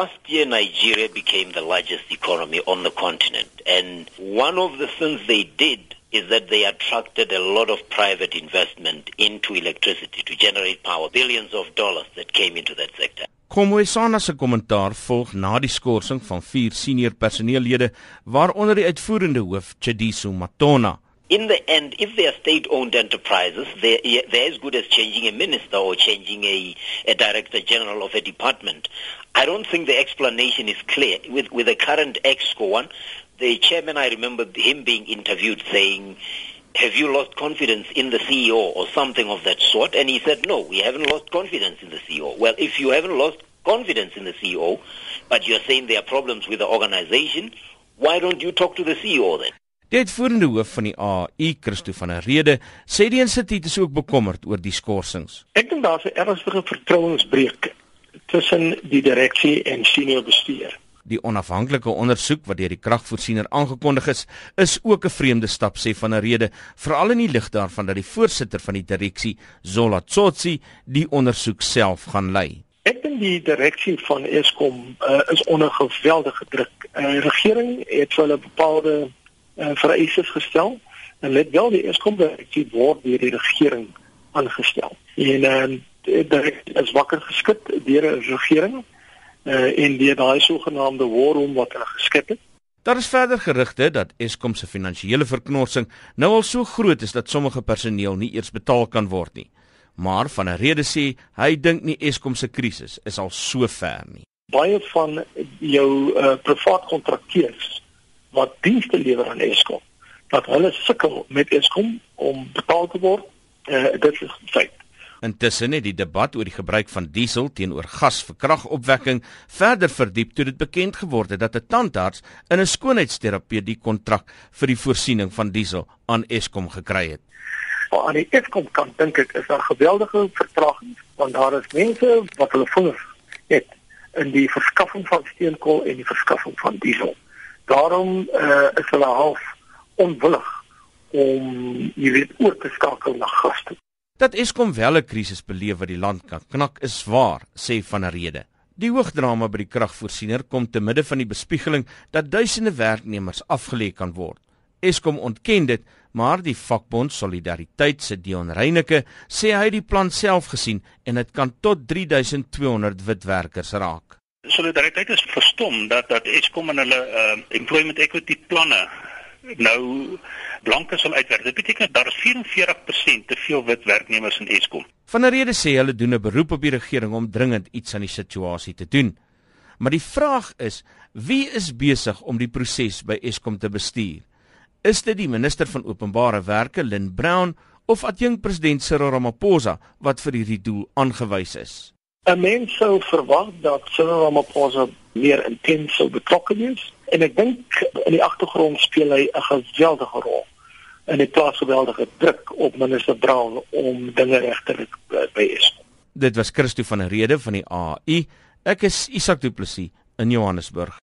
Last year, Nigeria became the largest economy on the continent. And one of the things they did is that they attracted a lot of private investment into electricity to generate power, billions of dollars that came into that sector. Komwesana se kommentaar volg na die skorsing van vier senior personeellede waaronder die uitvoerende hoof Chediso Matona. In the end, if they are state-owned enterprises, they're, they're as good as changing a minister or changing a, a director general of a department. I don't think the explanation is clear. With, with the current EXCO one, the chairman, I remember him being interviewed saying, have you lost confidence in the CEO or something of that sort? And he said, no, we haven't lost confidence in the CEO. Well, if you haven't lost confidence in the CEO, but you're saying there are problems with the organization, why don't you talk to the CEO then? Die uitvoerende hoof van die AI, Christo van der Rede, sê die instituut is ook bekommerd oor die skorsings. Ek dink daar's 'n ernstige vertrouensbreuk tussen die direksie en senior bestuur. Die onafhanklike ondersoek wat deur die kragvoorsiener aangekondig is, is ook 'n vreemde stap sê van 'n rede, veral in die lig daarvan dat die voorsitter van die direksie, Zola Tsotsi, die ondersoek self gaan lei. Ek dink die direksie van Eskom uh, is onder geweldige druk. Die uh, regering het vir hulle bepaalde uh, vereistes gestel en let wel die Eskom direksie word deur die regering aangestel. En uh, dit is wakker geskit deur 'n regering uh, en deur daai sogenaamde war room wat hulle geskep het. Daar is verder gerugte dat Eskom se finansiële verknorsing nou al so groot is dat sommige personeel nie eers betaal kan word nie. Maar van 'n rede sê hy dink nie Eskom se krisis is al so ver nie. Baie van jou uh, privaat kontrakteurs wat dienste lewer aan Eskom, dat hulle sukkel met Eskom om betaal te word, uh, dit is feit. Intussen het die debat oor die gebruik van diesel teenoor gas vir kragopwekking verder verdiep toe dit bekend geword het dat 'n tandarts in 'n skoonheidsterapie die kontrak vir die voorsiening van diesel aan Eskom gekry het. Maar aan die Eskom kant dink ek is daar geweldige vertraging want daar is mense wat hulle vingers het in die verskaffing van steenkool en die verskaffing van diesel. Daarom uh, is hulle half onwillig om jy weet oor te skakel na gas toe. Dat Eskom wel 'n krisis beleef wat die land kan knak is waar, sê van 'n rede. Die hoogdrama by die kragvoorsiener kom te midde van die bespiegeling dat duisende werknemers afgelê kan word. Eskom ontken dit, maar die vakbond Solidariteit se Dion Reyneke sê hy het die plan self gesien en dit kan tot 3200 wit werkers raak. Solidariteit is verstom dat dat Eskom en hulle uh, employment equity planne nou blanke sal uitwerk. Dit beteken daar is 44% te veel wit werknemers in Eskom. Van 'n rede sê hulle doen 'n beroep op die regering om dringend iets aan die situasie te doen. Maar die vraag is, wie is besig om die proses by Eskom te bestuur? Is dit die minister van openbare werke, Lynn Brown, of adjunk president Cyril Ramaphosa wat vir hierdie doel aangewys is? 'n Mens sou verwag dat Cyril Ramaphosa meer intens sou betrokke wees en ek dink in die agtergrond speel hy 'n geweldige rol en dit plaas geweldige druk op minister Brown om dinge reg te by is. Dit was Christo van der Rede van die AI. Ek is Isak Du Plessis in Johannesburg.